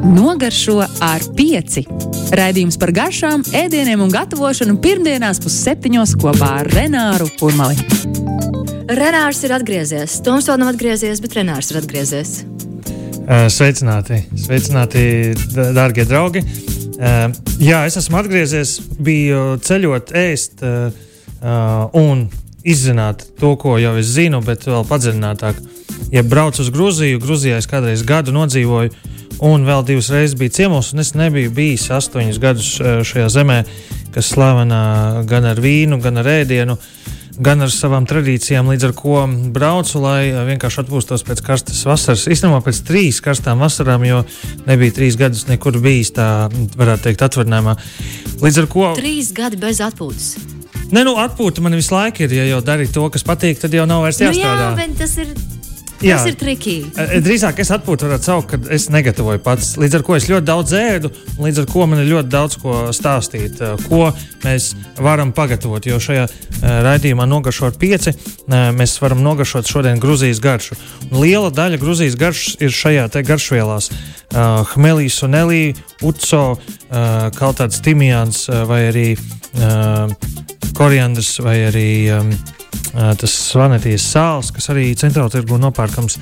Nogaršo ar pieci. Raidījums par garšām, ēdieniem un gatavošanu pirmdienās pusseptiņos kopā ar Renāru Kurmali. Renārs ir atgriezies. Toms vēl nav atgriezies, bet Renārs ir atgriezies. Sveicināti, sveicināti darbie draugi! Jā, es esmu atgriezies, biju ceļot, ēst un izzināt to, ko jau es zinu, bet vēl padziļinātāk. Ja braucu uz Grūziju, Grūzijā es kādreiz gadu nodzīvoju, un vēl divas reizes biju ciemos, un es nebiju bijis astoņus gadus šajā zemē, kas slavena gan ar vīnu, gan ar ēdienu. Gan ar savām tradīcijām, līdz ar to braucu, lai vienkārši atpūstos pēc karstas vasaras. Īstenībā pēc trīs karstām vasarām, jo nebija trīs gadus nekur bijis tā, varētu teikt, atvaļinājumā. Līdz ar to. Trīs gadi bez atpūtas. Nē, nu, atpūta man visu laiku ir. Ja jau dari to, kas patīk, tad jau nav vairs jāstrādā. Nu, jā, tas ir Jā. Tas ir triki. Drīzāk es atpūtu, varētu saukt, ka es negatavoju pats. Līdz ar to es ļoti daudz ēdu, un līdz ar to man ir ļoti daudz ko stāstīt, ko mēs varam pagatavot. Jo šajā raidījumā nogaršot pieci, mēs varam nogaršot šodien Grūzijas garšu. Un liela daļa Grūzijas garšas ir šajā garšvielās. Uh, Hmelijas un elī, uco, uh, kaltāts timijāns vai arī koriandrs vai arī tas svanetīs sāls, kas arī centrālajā tirgu nopērkams.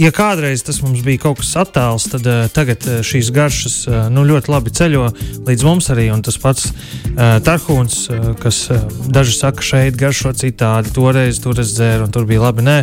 Ja kādreiz tas mums bija kaut kas attāls, tad tagad šīs garšas nu, ļoti labi ceļo līdz mums arī. Un tas pats tarhūns, kas daži saka, šeit garšo citādi, toreiz tur es dzēru un tur bija labi. Nē,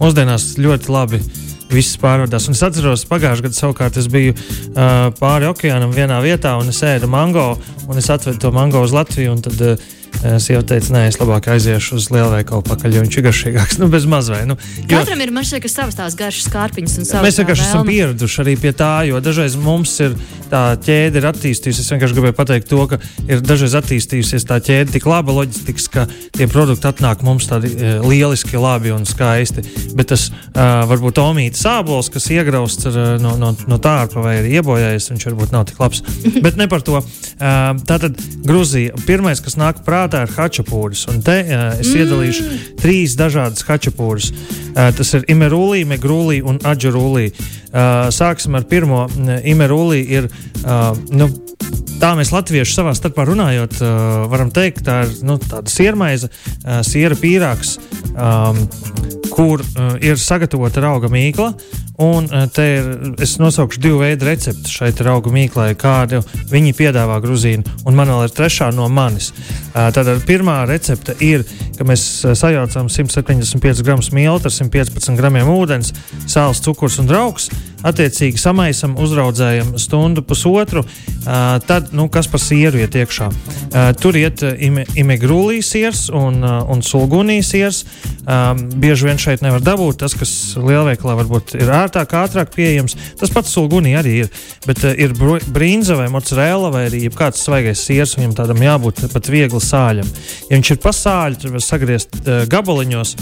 mūsdienās ļoti labi viss pārvadās. Un es atceros, pagājušajā gadā savukārt es biju uh, pāri okeānam vienā vietā un es ēdu mango, un es atvedu to mango uz Latviju. Tad, uh, Sieva teica, nē, es labāk aiziešu uz lielveikalu pakaļ, jo viņš ir garšīgāks. Nu, bez mazvai. Nu, jo... Katram ir šeit, savas tās garšas kārpiņas un savas. Mēs vienkārši esam pieraduši arī pie tā, jo dažreiz mums ir tā ķēde ir attīstījusies. Es vienkārši gribēju pateikt to, ka ir dažreiz attīstījusies tā ķēde tik laba loģistikas, ka tie produkti atnāk mums tādi lieliski, labi un skaisti. Bet tas uh, varbūt omītas sābols, kas iegrausts ar, no, no, no tārpa vai ir iebojājies, viņš varbūt nav tik labs. Bet ne par to. Uh, tātad Gruzija. Pirmais, kas nāk prātā, prātā ir hačapūris. Un te uh, es mm. iedalīšu trīs dažādas hačapūris. Uh, tas ir imerūlī, megrūlī un adžarūlī. Uh, sāksim ar pirmo. Imerūlī ir. Uh, nu, Tā mēs latvieši savā starpā runājot, uh, varam teikt, tā ir nu, tāda siermaize, uh, siera pīrāgs, um, kur uh, ir sagatavota auga mīkla. Un uh, te ir, es nosaukšu divu veidu recepti šai auga mīklai, kādu viņi piedāvā Grūzīnu, un man vēl ir trešā no manis. Uh, Tātad pirmā recepte ir, ka mēs uh, sajaucam 175 gramus miltu ar 115 gramiem ūdens, sāls, cukurs un draugs. Attiecīgi samaisam, uzraudzējam stundu, pusotru. Tad, nu, kas par sieru iet iekšā? Tur iet ime, imegrūlī siers un, un sulgunī siers. Bieži vien šeit nevar dabūt tas, kas lielveikalā varbūt ir ērtāk, ātrāk pieejams. Tas pats sulgunī arī ir. Bet ir brīnza vai mozzarella vai arī kāds svaigais siers, viņam tādam jābūt pat viegli sāļam. Ja viņš ir pasāļš, tad var sagriezt gabaliņos,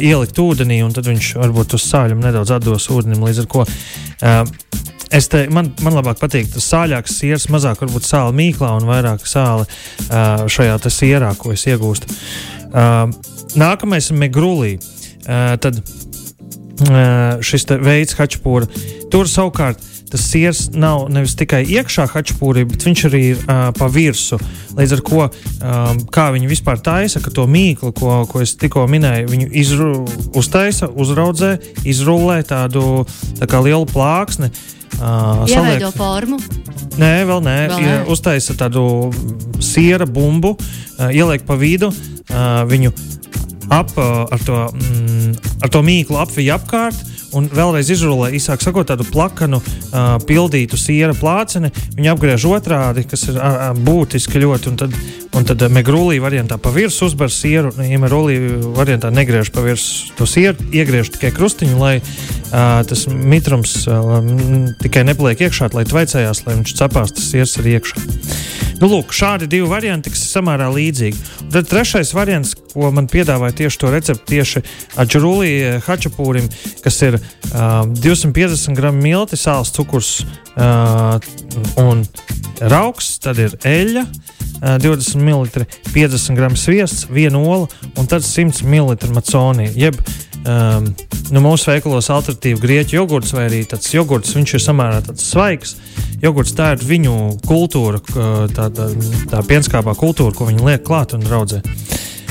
ielikt ūdenī, un tad viņš varbūt uz sāļumu nedaudz atdos ūdenim. Līdz ar to uh, es te, man, man labāk patīk tas sāļāks siers, mazāk varbūt sāla mīklā un vairāk sāla uh, šajā sierā, ko es iegūstu. Uh, Nākamais ir megrūlī. Uh, tad uh, šis veids, hačpūra, tur savukārt tas siers nav nevis tikai iekšā hačpūrī, bet viņš arī ir uh, pa virsmu. Līdz ar to, um, kā viņi vispār taisa, ka to mīklu, ko, ko es tikko minēju, viņu izru, uztaisa, uzraudzē, izrullē tādu tā kā lielu plāksni. Uh, Ieveido formu. Nē, vēl nē. Vēl nē. Uztaisa tādu siera bumbu, uh, ieliek pa vidu uh, viņu ap, ar, to, mm, ar to mīklu apviju apkārt. Un vēlreiz izrulē, īsāk sakot, tādu plakanu, uh, pildītu siera plāceni. Viņa apgriež otrādi, kas ir uh, būtiski ļoti. Un tad, un tad megrūlī variantā pa virsmu uzbar sieru. Ja megrūlī variantā negriež pa virsmu to sieru, iegriež tikai krustiņu, lai uh, tas mitrums uh, tikai nepaliek iekšā, lai tvaicējās, lai viņš cepās tas siers arī iekšā. Nu, lūk, šādi divi varianti, kas ir samērā līdzīgi. Un tad trešais variants, ko man piedāvāja tieši to recepti, tieši Adžurulī hačapūrim, kas ir uh, 250 gramu milti, sāls, cukurs uh, un rauks, tad ir eļļa. 20 ml, 50 gramu sviests, viena ola un tad 100 ml maconī. Jeb um, nu, mūsu veikalos alternatīva grieķu jogurts vai arī tāds jogurts, viņš ir samērā svaigs. Jogurts tā ir viņu kultūra, tā, tā, tā pienskāpā kultūra, ko viņi liek klāt un draudzē.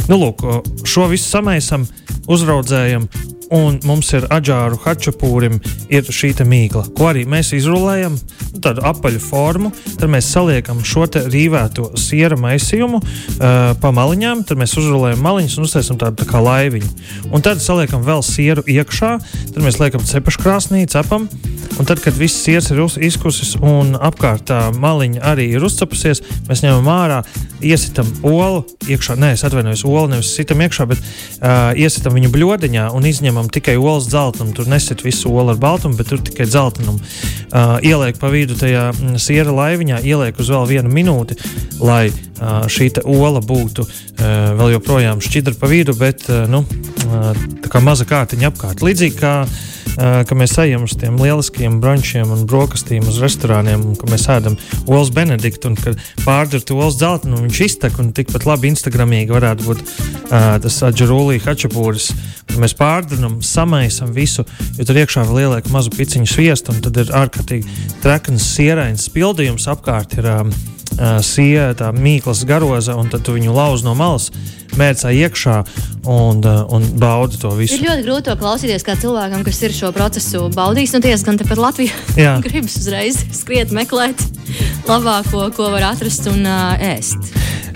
Nu, lūk, šo visu samaisam, uzraudzējam un mums ir aģāru hačapūrim ir šī mīkla, ko arī mēs izrulējam, nu, tādu apaļu formu. Tad mēs saliekam šo rīvēto siera maisījumu uh, pa maliņām, tad mēs uzrulējam maliņas un uztaisam tādu tā kā laiviņu. Un tad saliekam vēl sieru iekšā, tad mēs liekam cepeškrāsnī, cepam. Un tad, kad viss siers ir izkusis un apkārt tā maliņa arī ir uzcepusies, mēs ņemam ārā, iesitam olu iekšā. Nē, es atvainojos, olu nevis sitam iekšā, bet uh, iesitam viņu bļodiņā un izņemam tikai olas dzeltenumu. Tur nesit visu olu ar baltumu, bet tur tikai dzeltenumu. Uh, ieliek pa vidu tajā mm, siera laiviņā, ieliek uz vēl vienu minūti, lai uh, šī ola būtu uh, vēl joprojām šķidra pa vidu, bet uh, nu, uh, tā kā maza kārtiņa apkārt. Līdzīgi kā ka mēs ejam uz tiem lieliskiem brunčiem un brokastīm, uz restorāniem, un ka mēs ēdam olas benediktu, un kad pārdurtu olas dzeltenu, nu, viņš iztek, un tikpat labi Instagramīgi varētu būt uh, tas aģerūlī hačapūris. Mēs pārdurām, samaisam visu, jo tur iekšā vēl ieliek mazu piciņu sviestu, un tad ir ārkārtīgi trekns, sierains pildījums apkārt. Ir, um, siera, tā mīklas garoza, un tad viņu lauz no malas, mērcā iekšā un, un bauda to visu. Ir ļoti grūti to klausīties kā cilvēkam, kas ir šo procesu baudījis. Nu, tiesa gan tepat Latvijā gribas uzreiz skriet, meklēt labāko, ko var atrast un uh, ēst.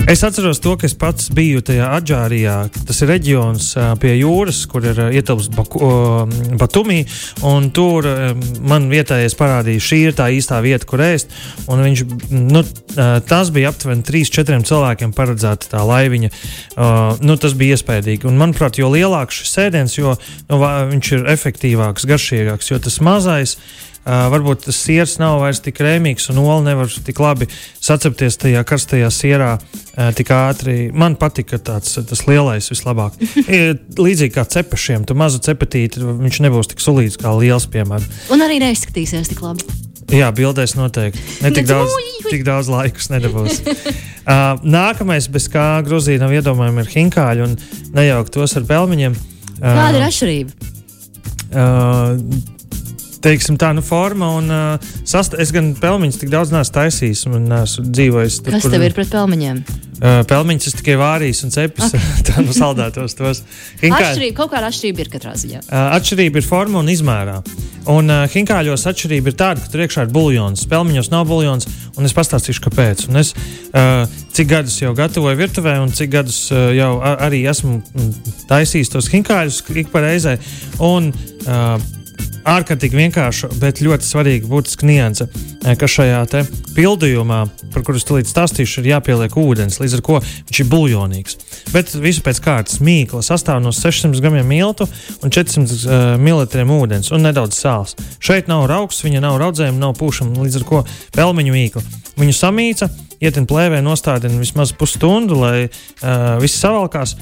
Es atceros to, ka es pats biju tajā Adžārijā. Tas ir reģions pie jūras, kur ir ietilpts Batumī. Tur man vietējais parādīja, šī ir tā īstā vieta, kur ēst. Viņš, nu, tas bija aptuveni 3-4 cilvēkiem paredzēta tā laiviņa. Nu, tas bija iespaidīgi. Un, manuprāt, jo lielāks šis sēdiens, jo nu, viņš ir efektīvāks, garšīgāks. Jo tas mazais Uh, varbūt tas siers nav vairs tik rēmīgs, un ola nevar tik labi sacepties tajā karstajā sierā uh, tik ātri. Man patika tāds, tas lielais vislabāk. Līdzīgi kā cepešiem, tu mazu cepetīti, viņš nebūs tik sulīts kā liels, piemēram. Un arī neizskatīsies tik labi. Jā, bildēs noteikti. Ne tik daudz, tik daudz laikus nedabūs. Uh, nākamais, bez kā Grūzija nav iedomājama, ir hinkāļi un nejaukt tos ar pelmeņiem. Uh, Kāda ir atšķirība? Uh, teiksim, tā nu, forma. Un, uh, sast... Es gan pelmeņus tik daudz neesmu taisījis, un esmu dzīvojis. Tur, Kas kur... tev ir pret pelmeņiem? Uh, pelmeņus es tikai vārīju un cepus okay. tā nu saldētos tos. Hinkā... Atšķirība, kaut kāda atšķirība ir katrā ziņā. Uh, atšķirība ir forma un izmērā. Un uh, hinkāļos atšķirība ir tāda, ka tur iekšā ir buļļons. Pelmeņos nav buļļons, un es pastāstīšu, kāpēc. Un es, uh, cik gadus jau gatavoju virtuvē, un cik gadus uh, jau arī esmu taisījis tos hinkāļus ik pa reizei. Un, uh, ārkārtīgi vienkārša, bet ļoti svarīga būtiska nianse, eh, ka šajā pildījumā, par kuru tulīt stāstīšu, ir jāpieliek ūdens, līdz ar to viņš ir buļļonīgs. Bet visu pēc kārtas mīkla sastāv no 600 gramiem miltu un 400 uh, ml ūdens un nedaudz sāls. Šeit nav augs, viņa nav raudzējuma, nav pūšama, līdz ar to pelmeņu mīkla. Viņu samīca, ietin plēvē, nostādina vismaz pusstundu, lai uh, viss savalkās,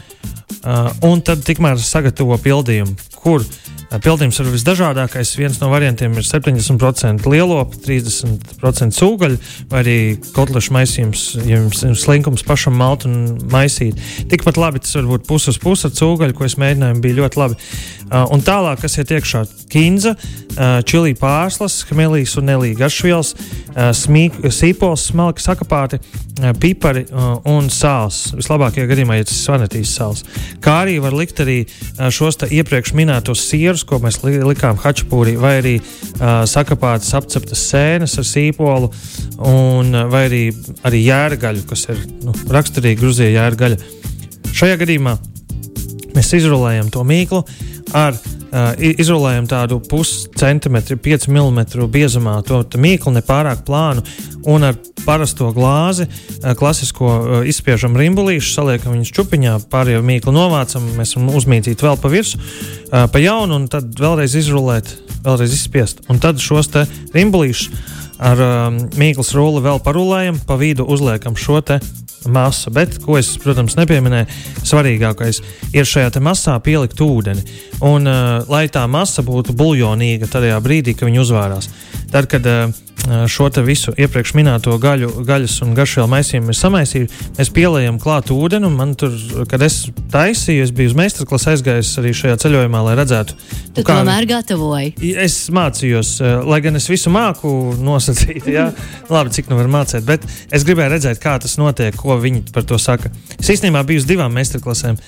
uh, un tad tikmēr sagatavo pildījumu, kur uh, Pildījums ir visdažādākais. Viens no variantiem ir 70% lielopu, 30% cūgaļu, vai arī kotlešu maisījums, ja jums ir slinkums pašam malt un maisīt. Tikpat labi tas var būt puses puses ar cūgaļu, ko es mēģināju, bija ļoti labi. Uh, un tālāk, kas iet iekšā, kinza, uh, čili pārslas, hmelijas un nelī garšvielas, uh, sīpols, smalki sakapāti, uh, pipari uh, un sāls. Vislabākajā gadījumā, ja tas ir svanetīs sāls. Kā arī var likt arī uh, šos iepriekš minētos sierus sūrus, ko mēs li likām hačapūrī, vai arī uh, sakapātas apceptas sēnes ar sīpolu, un, vai arī, arī jērgaļu, kas ir nu, raksturīga Grūzija jērgaļa. Šajā gadījumā mēs izrulējam to mīklu ar Uh, izrulējam tādu puscentimetru, 5 mm biezumā to mīklu, ne pārāk plānu, un ar parasto glāzi, uh, klasisko uh, izspiežam rimbulīšu, saliekam viņus čupiņā, pārējo mīklu novācam, mēs varam uzmītīt vēl pa virsmu, uh, pa jaunu, un tad vēlreiz izrulēt, vēlreiz izspiest. Un tad šos rimbulīšus ar um, mīklas rulli vēl parulējam, pa vidu uzliekam šo te masa. Bet, ko es, protams, nepieminēju, svarīgākais ir šajā masā pielikt ūdeni. Un, uh, lai tā masa būtu buļļonīga tajā brīdī, kad viņi uzvārās. Tad, kad uh, šo visu iepriekš minēto gaļu, gaļas un garšvielu maisījumu samaisīju, mēs pielējam klāt ūdeni. Man tur, kad es taisīju, es biju uz meistarklases aizgājis arī šajā ceļojumā, lai redzētu, tu kā tomēr gatavoji. Es mācījos, lai gan es visu māku nosacīt, jā, labi, cik nu var mācīt, bet es gribēju redzēt, kā tas notiek, ko viņi par to saka. Es īstenībā biju uz divām meistarklasēm.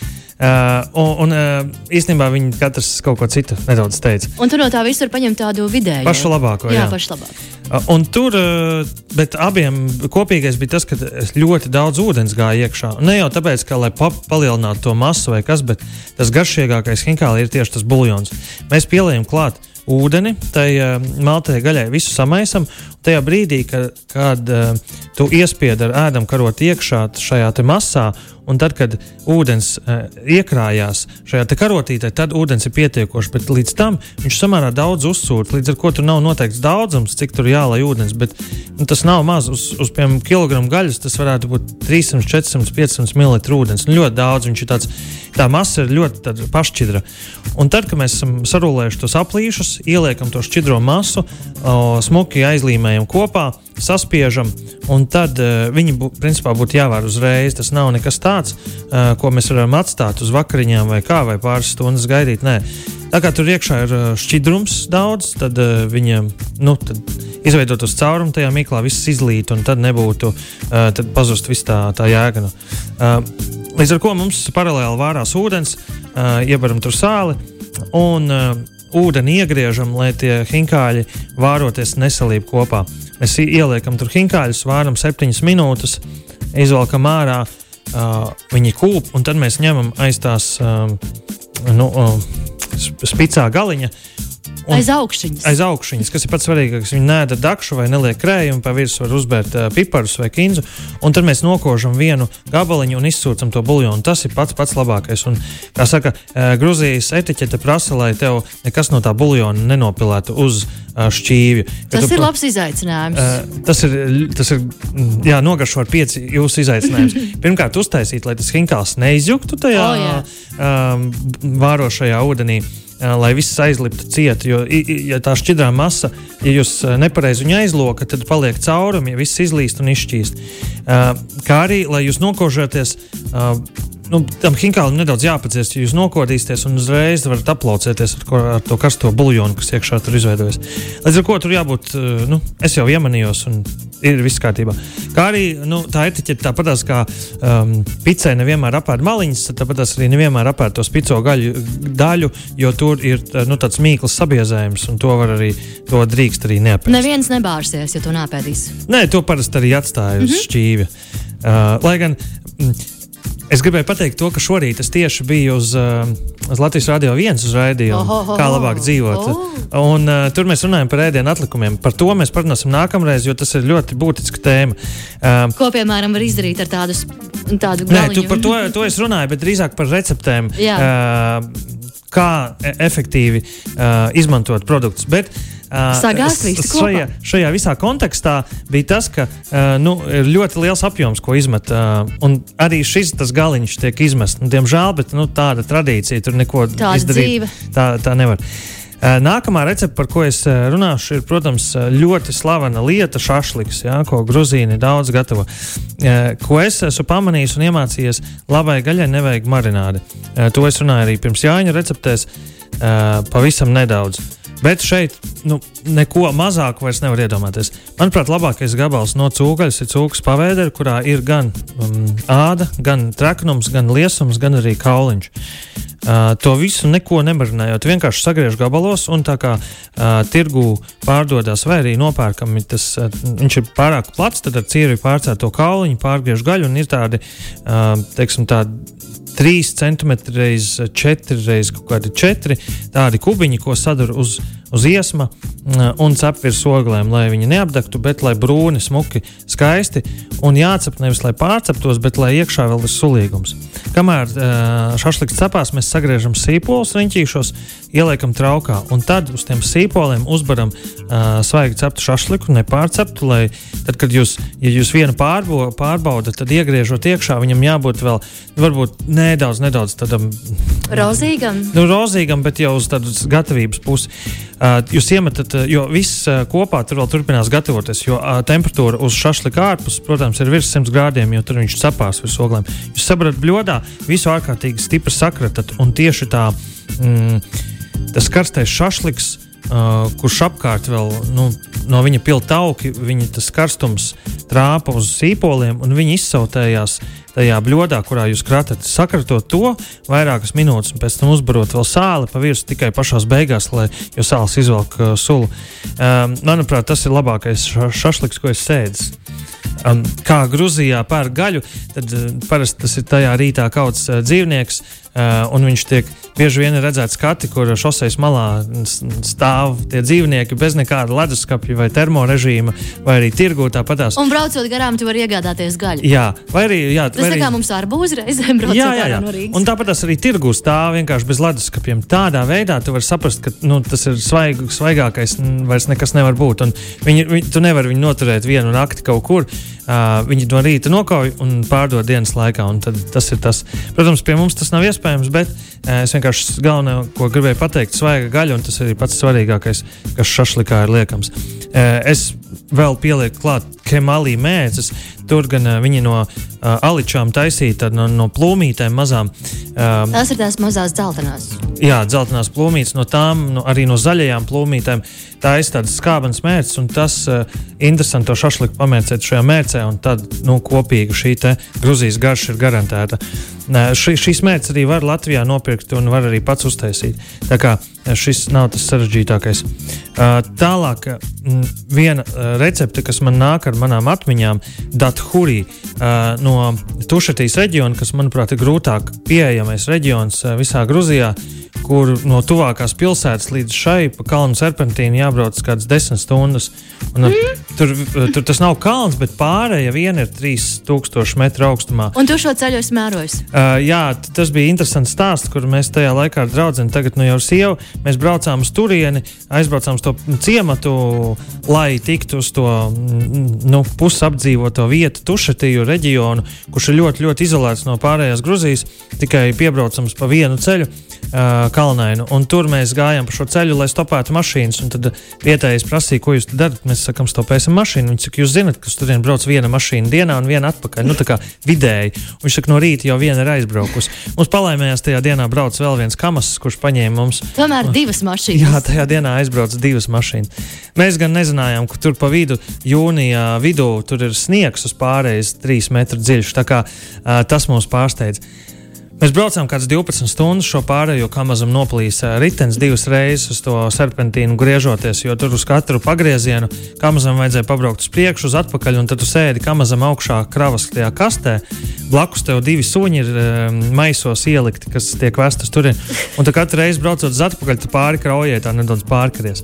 Uh, un, un uh, īstenībā viņi katrs kaut ko citu nedaudz teica. Un tu no tā visur paņem tādu vidēju. Pašu labāko. Jā, jā. pašu labāko. Uh, un tur, uh, bet abiem kopīgais bija tas, ka ļoti daudz ūdens gāja iekšā. Ne jau tāpēc, ka lai pa palielinātu to masu vai kas, bet tas garšīgākais hinkāli ir tieši tas buļļons. Mēs pieliekam klāt ūdeni, tai uh, maltai gaļai visu samaisam. Tajā brīdī, ka, kad uh, tu iespied ar ēdam karot iekšā šajā masā Un tad, kad ūdens uh, iekrājās šajā karotītē, tad ūdens ir pietiekošs. Bet līdz tam viņš samērā daudz uzsūta. Līdz ar to tur nav noteikts daudzums, cik tur jālai ūdens. Bet nu, tas nav maz. Uz, uz piemēram, kilogramu gaļas tas varētu būt 300, 400, 500 ml ūdens. Nu, ļoti daudz. Viņš ir tāds, tā masa ir ļoti pašķidra. Un tad, kad mēs esam sarūlējuši tos aplīšus, ieliekam to šķidro masu, o, smuki aizlīmējam kopā saspiežam, un tad uh, viņi bū, principā būtu jāvēr uzreiz. Tas nav nekas tāds, uh, ko mēs varam atstāt uz vakariņām vai kā, vai pāris stundas gaidīt. Nē. Tā kā tur iekšā ir uh, šķidrums daudz, tad uh, viņiem nu, tad izveidot uz caurumu tajā miklā, viss izlīt, un tad nebūtu, uh, tad pazust viss tā, tā jēga. Uh, līdz ar to mums paralēli vārās ūdens, uh, iebaram tur sāli. Un, uh, ūdeni iegriežam, lai tie hinkāļi vāroties nesalību kopā. Mēs ieliekam tur hinkāļus, vāram septiņas minūtes, izvelkam ārā, uh, viņi kūp, un tad mēs ņemam aiz tās uh, nu, uh, spicā galiņa Un aiz augšas. Aiz augšas, kas ir pats svarīgākais. Viņi nēda dakšu vai neliek krējumu, pa virsmu var uzbērt uh, piparus vai kinzu. Un tad mēs nokožam vienu gabaliņu un izsūcam to buļbuļsāļu. Tas ir pats pats labākais. Un, kā saka, uh, Grūzijas etiķete prasa, lai tev nekas no tā buļbuļsāļa nenopilētu uz uh, šķīvja. Tas tu, ir labs izaicinājums. Uh, tas ir, tas ir jā, nogaršot pieci jūsu izaicinājums. Pirmkārt, uztaisīt, lai tas hinkāls neizjuktu tajā oh, um, vārošajā ūdenī lai viss aizliptu cieti. Jo, ja tā šķidrā masa, ja jūs nepareizi viņu aizlokat, tad paliek caurumi, ja viss izlīst un izšķīst. Kā arī, lai jūs nokožaties nu, tam hinkālim nedaudz jāpadziest, ja jūs nokodīsieties un uzreiz varat aplaucēties ar, ko, ar to karsto buļļonu, kas iekšā tur izveidojas. Līdz ar to tur jābūt, eh, nu, es jau iemanījos un ir viss kārtībā. Kā arī nu, tā etiķete tāpatās kā um, picē nevienmēr apēd maliņas, tāpatās arī nevienmēr apēd to spico gaļu, daļu, jo tur ir nu, tāds mīkls sabiezējums un to var arī, to drīkst arī neapēst. Neviens nebārsies, ja to neapēdīs. Nē, to parasti arī atstāja uz mm -hmm. šķīvja. Uh, lai gan. Mm, Es gribēju pateikt to, ka šorīt es tieši biju uz, uh, uz Latvijas Rādio 1 uz raidījumu, kā labāk dzīvot. Un, uh, tur mēs runājam par ēdienu atlikumiem. Par to mēs parunāsim nākamreiz, jo tas ir ļoti būtiska tēma. Uh, Ko, piemēram, var izdarīt ar tādu, tādu galiņu? Nē, tu par to, to es runāju, bet drīzāk par receptēm. Jā. Uh, kā e, efektīvi uh, izmantot produktus. Bet, Sagāzt visu šajā, šajā visā kontekstā bija tas, ka nu, ir ļoti liels apjoms, ko izmet. Un arī šis galiņš tiek izmests. Nu, diemžēl, bet nu, tāda tradīcija tur neko tāda izdarīt. Dzīve. Tā, tā nevar. Nākamā recepte, par ko es runāšu, ir, protams, ļoti slavena lieta, šašliks, ja, ko Gruzīni daudz gatavo. Ko es esmu pamanījis un iemācījies, labai gaļai nevajag marinādi. To es runāju arī pirms Jāņa receptēs, pavisam nedaudz. Bet šeit nu, neko mazāku vairs nevar iedomāties. Manuprāt, labākais gabals no cūgaļas ir cūkas pavēdera, kurā ir gan um, āda, gan traknums, gan liesums, gan arī kauliņš. Uh, to visu neko nemarinējot, vienkārši sagriež gabalos, un tā kā uh, tirgū pārdodas, vai arī nopērkami tas, uh, viņš ir pārāk plats, tad ar cieru pārcēto kauliņu pārgriež gaļu, un ir tādi, uh, teiksim, tādi 3 cm reiz 4 reiz kaut kādi 4 tādi kubiņi, ko sadara uz, uz iesma mm, un cep virs oglēm, lai viņi neapdegtu, bet lai brūni, smuki, skaisti. Un jācep nevis lai pārceptos, bet lai iekšā vēl ir sulīgums. Kamēr šašliks cepās, mēs sagriežam sīpolus riņķīšos, ieliekam traukā un tad uz tiem sīpoliem uzbaram uh, svaigi ceptu šašliku, nepārceptu, lai tad, kad jūs, ja jūs vienu pārbo, pārbaudat, tad iegriežot iekšā, viņam jābūt vēl varbūt nedaudz, nedaudz tādam rozīgam. Nu, rozīgam, bet jau uz tādas gatavības puses. Jūs iemetat, jo viss kopā tur vēl turpinās gatavoties, jo temperatūra uz šašlika ārpus, protams, ir virs 100 grādiem, jo tur viņš cepās virs oglēm. Jūs saprotat, bļodā visu ārkārtīgi stipri sakratat, un tieši tā, mm, tas karstais šašliks uh, kurš apkārt vēl nu, no viņa pilta augi, viņa tas karstums trāpa uz sīpoliem, un viņi izsautējās tajā bļodā, kurā jūs kratat. Sakratot to vairākas minūtes, un pēc tam uzbarot vēl sāli pa virsmu tikai pašās beigās, lai jau sāls izvelk uh, sulu. Um, manuprāt, tas ir labākais šašliks, ko es sēdzu. Um, kā Grūzijā pērk gaļu, tad uh, parasti tas ir tajā rītā kauts uh, dzīvnieks, un viņš tiek bieži vien redzēts skati, kur šoseis malā stāv tie dzīvnieki bez nekāda leduskapja vai termorežīma, vai arī tirgū tāpatās. Un braucot garām, tu vari iegādāties gaļu. Jā, vai arī. Jā, tas vai arī... kā mums ar būzi reizēm braucot jā, jā, jā. no Rīgas. Un tāpatās arī tirgū stāv vienkārši bez leduskapiem. Tādā veidā tu vari saprast, ka nu, tas ir svaig, svaigākais, vairs nekas nevar būt. Un viņi, viņi, tu nevari viņu noturēt vienu nakti kaut kur. Uh, viņi no rīta nokauj un pārdod dienas laikā. Tas ir tas. Protams, pie mums tas nav iespējams, bet uh, es vienkārši galveno, ko gribēju pateikt, svaiga gaļa, un tas ir pats svarīgākais, kas šašlikā ir liekams. Uh, es vēl pielieku klāt kemalī mēdzes. Tur gan uh, viņi no uh, aličām taisīta no, no plūmītēm mazām. Uh, Tās ir tās mazās dzeltenās. Jā, dzeltenās plūmītes, no tām no, arī no zaļajām plūmītēm. Tā ir tādas skābenes mērķis, un tas uh, interesanti to šašliku pamērcēt šajā mērcē, un tad nu, kopīgi šī Grūzijas garša ir garantēta. Uh, ši, šīs mērķis arī var Latvijā nopirkt un var arī pats uztaisīt. Tā kā šis nav tas sarežģītākais. Uh, tālāk, m, viena uh, recepte, kas man nāk ar manām atmiņām, Dathurī uh, no Tušetīs reģiona, kas, manuprāt, ir grūtāk pieejamais reģions uh, visā Grūzijā. Kur no tuvākās pilsētas līdz šai pa kalnu serpentīnu jābrauc kādas desmit stundas. Un, mm. tur, tur tas nav kalns, bet pārējais viena ir 3000 metru augstumā. Un tu šo ceļu esi mērojis? Uh, jā, tas bija interesants stāsts, kur mēs tajā laikā ar draugu, tagad nu jau ar sievu, mēs braucām uz turieni, aizbraucām uz to ciematu, lai tiktu uz to nu, pusapdzīvoto vietu, Tušetīju reģionu, kurš ir ļoti, ļoti izolēts no pārējās Gruzijas, tikai piebraucams pa vienu ceļu uh, kalnainu. Un tur mēs gājām pa šo ceļu, lai stopētu mašīnas. Tad vietējais prasīja, ko jūs darat. Mēs sakām, stopēsim mašīnu. Viņš saka, jūs zināt, ka tur brauc viena mašīna dienā un viena atpakaļ. Nu, tā kā vidēji. Un viņš saka, no rīta jau viena ir aizbraukusi. Mums palaimējās tajā dienā brauc vēl viens kamas, kurš paņēma mums. Tomēr divas mašīnas. Jā, tajā dienā aizbrauc divas mašīnas. Mēs gan nezinājām, ka tur pa vidu, jūnijā vidū, tur ir sniegs uz pārējais trīs metru dziļš. Tā kā uh, tas mūs pārsteidz. Mēs braucām kādas 12 stundas šo pārējo, kā mazam noplīs ritenis divas reizes uz to serpentīnu griežoties, jo tur uz katru pagriezienu kamazam vajadzēja pabraukt uz priekšu, uz atpakaļ, un tad tu sēdi kamazam augšā kravas tajā kastē. Blakus tev divi suņi ir um, maisos ielikti, kas tiek vestas tur. Un tad katru reizi braucot uz atpakaļ, tu pāri kraujē tā nedaudz pārkaries.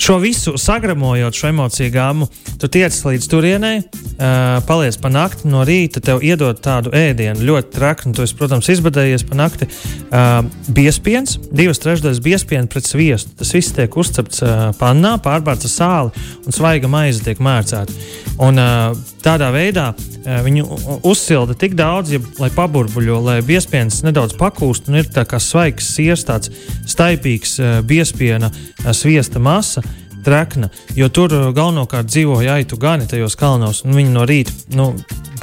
Šo visu sagramojot, šo emociju gāmu, tu tiec līdz turienei, uh, paliec pa nakti, no rīta tev iedod tādu ēdienu, ļoti traknu. Tu esi, protams, izbadējies pa nakti. Uh, biespiens, divas trešdaļas biespiena pret sviestu. Tas viss tiek uzcepts uh, pannā, pārbārts ar sāli un svaiga maize tiek mērcēta. Un, uh, tādā veidā uh, viņu uzsilda tik daudz, ja, lai paburbuļo, lai biespiens nedaudz pakūst un ir tā kā svaigs siers, tāds staipīgs uh, biespiena uh, sviesta masa trekna, jo tur galvenokārt dzīvoja aitu gani tajos kalnos, un viņi no rīta nu,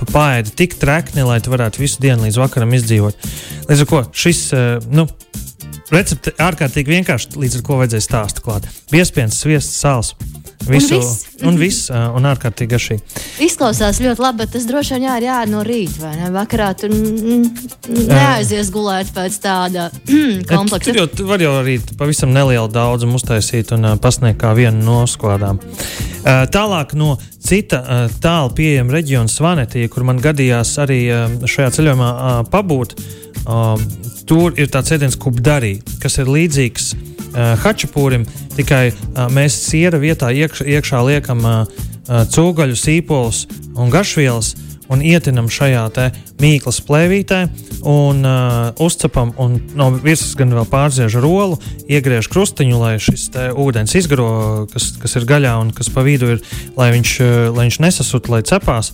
paēda tik trekni, lai tu varētu visu dienu līdz vakaram izdzīvot. Līdz ar to šis uh, nu, recepte ārkārtīgi vienkārši, līdz ar ko vajadzēja stāstu klāt. Biespiens, sviests, sāls. Visu, un viss, un, viss, un ārkārtīgi garšīgi. Izklausās ļoti labi, bet tas droši vien jā, ir jādara no rīta, vai ne? Vakarā tur neaizies gulēt pēc tāda kompleksa. Tur jau var jau arī pavisam nelielu daudzumu uztaisīt un pasniegt kā vienu no skladām. Uh, tālāk no cita tālu pieejama reģiona Svanetija, kur man gadījās arī šajā ceļojumā pabūt. Tur ir tāds ēdiens kubdarī, kas ir līdzīgs hačapūrim, tikai uh, mēs siera vietā iekš, iekšā liekam uh, cūgaļu, sīpolus un garšvielas un ietinam šajā mīklas plēvītē un uh, uzcepam, un no virsmas gan vēl pārdziež ar olu, iegriež krustiņu, lai šis ūdens izgaro, kas, kas ir gaļā un kas pa vidu ir, lai viņš, uh, lai viņš nesasut, lai cepās.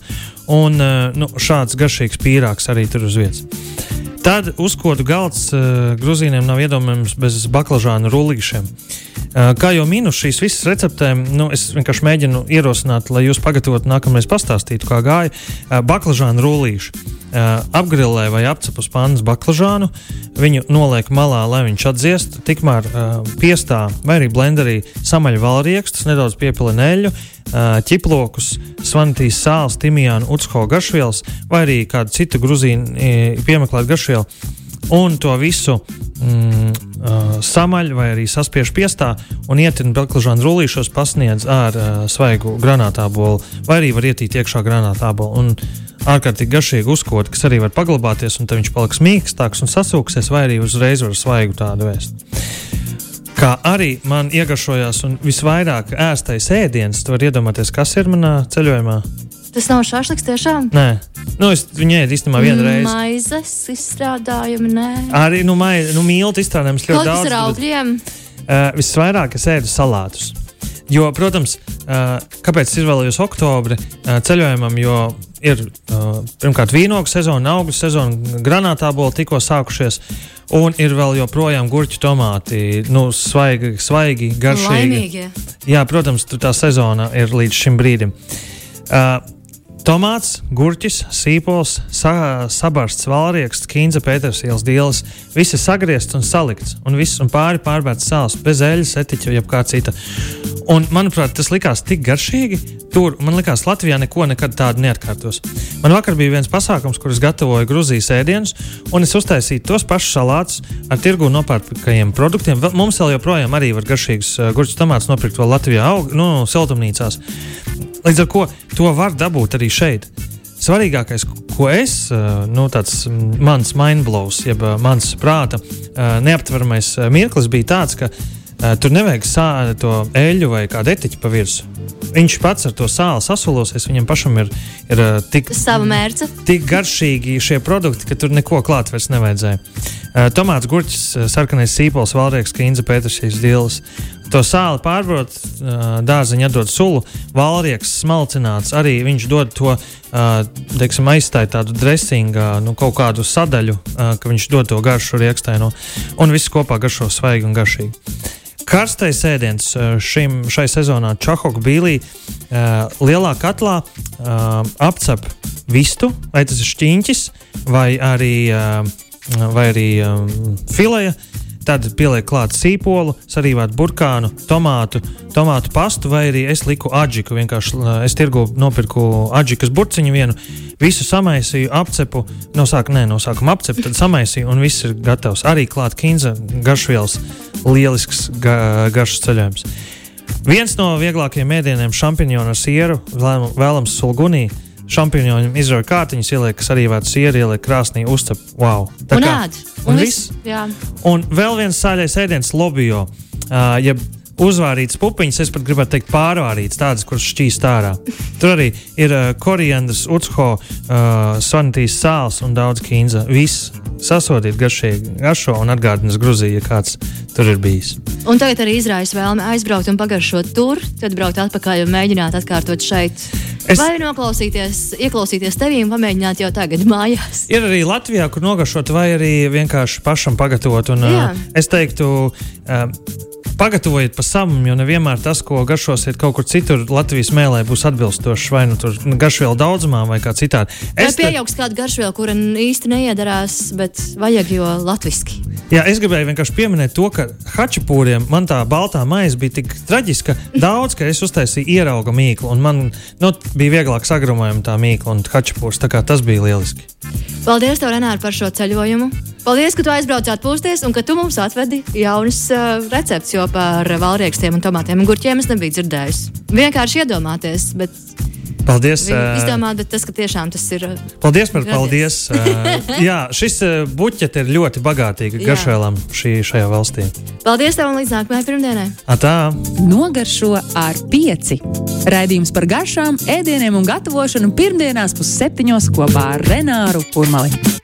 Un uh, nu, šāds garšīgs pīrāgs arī tur uz vietas. Tad uzkodu galds uh, gruzīniem nav iedomājams bez baklažānu rullīšiem. Uh, kā jau minu, šīs visas receptēm, nu, es vienkārši mēģinu ierosināt, lai jūs pagatavotu nākamreiz pastāstītu, kā gāja uh, baklažānu rullīši. Uh, apgrilē vai apcep uz pannas baklažānu, viņu noliek malā, lai viņš atdziest, tikmēr uh, piestā vai arī blenderī samaļ valriekstus, nedaudz piepilina eļļu, ķiplokus, svanitīs sāls, timijānu, utsko garšvielas vai arī kādu citu gruzīnu piemeklētu garšvielu. Un to visu mm, uh, samaļ vai arī saspiež piestā un ietin baklažānu rullīšos, pasniedz ar uh, svaigu granātābolu, vai arī var ietīt iekšā granātābolu. Un ārkārtīgi garšīgi uzkot, kas arī var paglabāties, un tad viņš paliks mīkstāks un sasūksies, vai arī uzreiz var svaigu tādu vēst kā arī man iegašojās un visvairāk ēstais ēdiens. Tu vari iedomāties, kas ir manā ceļojumā. Tas nav šāds tiešām. Nē, nu, es viņu ēdu īstenībā vienu reizi. Maizes izstrādājumi, nē. Arī nu, mai, nu, mīlēt izstrādājumus ļoti daudz. Ar augļiem. Bet, uh, visvairāk es ēdu salātus. Jo, protams, uh, kāpēc es izvēlējos oktobri uh, ceļojumam, jo ir uh, pirmkārt vīnogu sezona, augļu sezona, granātāboli tikko sākušies. Un ir vēl joprojām gurķi, tomāti, nu, svaigi, svaigi garšīgi. Laimīgie. Jā, protams, tā sezona ir līdz šim brīdim. Uh, Tomāts, gurķis, sīpols, sa sabarsts, valrieksts, kīnza, pētersielas dielas. Viss ir sagriezts un salikts, un viss un pāri pārbērts sāls, bez eļļas, etiķa, jeb kā cita. Un, manuprāt, tas likās tik garšīgi. Tur man liekas, Latvijā neko nekad tādu neatkārtos. Man vakar bija viens pasākums, kur es gatavoju Grūzijas ēdienus, un es uztaisīju tos pašus salātus ar tirgu nopērkajiem produktiem. Vēl, mums vēl joprojām arī var garšīgus uh, gurķus tomātus nopirkt vēl Latvijā, aug, nu, siltumnīcās. Līdz ar to to var dabūt arī šeit. Svarīgākais, ko es, nu, tāds mans mindblows, jeb mans prāta neaptveramais mirklis bija tāds, ka tur nevajag sāli to eļļu vai kādu etiķu pa virsmu. Viņš pats ar to sāli sasulosies, viņam pašam ir, ir tik, tik garšīgi šie produkti, ka tur neko klāt vairs nevajadzēja. Tomāts, gurķis, sarkanais sīpols, valrieks, kīnza, pētersīs, dīls. To sāli pārbrot, dārziņā dod sulu, valrieks smalcināts. Arī viņš dod to teiksim, aizstāja tādu dressingu, nu, kaut kādu sadaļu, ka viņš dod to garšu riekstaino. Un viss kopā garšo svaigi un garšīgi. Karstais ēdiens šim, šai sezonā Čahoku bīlī lielā katlā apcep vistu, vai tas ir šķīņķis, vai arī, vai arī fileja Tad pieliek klāt sīpolu, sarīvāt burkānu, tomātu, tomātu pastu, vai arī es liku aģiku. Vienkārši es tirgu nopirku aģikas burciņu vienu, visu samaisīju, apcepu, no sākuma, no sākuma apcepu, tad samaisīju un viss ir gatavs. Arī klāt kinza, garšvielas, lielisks ga, garšs ceļojums. Viens no vieglākajiem ēdieniem - šampiņonu ar sieru, vēlams sulgunī šampūņiem izrauj kārtiņas, ieliek arī vēl sieru, ieliek krāsnī, uzcep. Wow! Tā un kā ēd. Un, un, viss, un vēl viens sāļais ēdiens - lobio. Uh, ja uzvārītas pupiņas, es pat gribētu teikt, pārvārītas, tādas, kuras šķīst ārā. Tur arī ir uh, koriandrs, utsho, uh, sanitīs sāls un daudz kīnza. Viss sasodīt garšīgi, garšo un atgādinās Grūziju, ja kāds tur ir bijis. Un tagad arī izraisa vēlme aizbraukt un pagaršot tur, tad braukt atpakaļ un mēģināt atkārtot šeit. Es... Vai noklausīties, ieklausīties tevī un pamēģināt jau tagad mājās? Ir arī Latvijā, kur nogašot, vai arī vienkārši pašam pagatavot. Un, Jā. uh, es teiktu, uh, pagatavojiet pa samam, jo nevienmēr tas, ko garšosiet kaut kur citur, Latvijas mēlē būs atbilstošs vai nu tur garšvielu daudzumā vai kā citādi. Es vai piejauks te... kādu garšvielu, kura īsti neiedarās, bet vajag jo latviski. Jā, es gribēju vienkārši pieminēt to, ka hačapūriem man tā baltā maize bija tik traģiska, daudz, ka es uztaisīju ierauga mīklu, un man nu, bija vieglāk sagrumojama tā mīkla un hačapūrs. Tas bija lieliski. Paldies, tev, Renāri, par šo ceļojumu. Paldies, ka tu aizbraucāt pūsties un ka tu mums atvedi jaunas uh, receptes, jo par valriekstiem un tomātiem un gurķiem es nebiju dzirdējusi. Vienkārši iedomāties, bet Paldies. Izdomāt, bet tas tiešām tas ir. Paldies par paldies. jā, šis buķets ir ļoti bagātīgs garšvēlām šī, šajā valstī. Paldies tev un līdz nākamajai pirmdienai. Atā. Nogaršo ar pieci. Raidījums par garšām, ēdieniem un gatavošanu pirmdienās pusseptiņos kopā ar Renāru Urmali.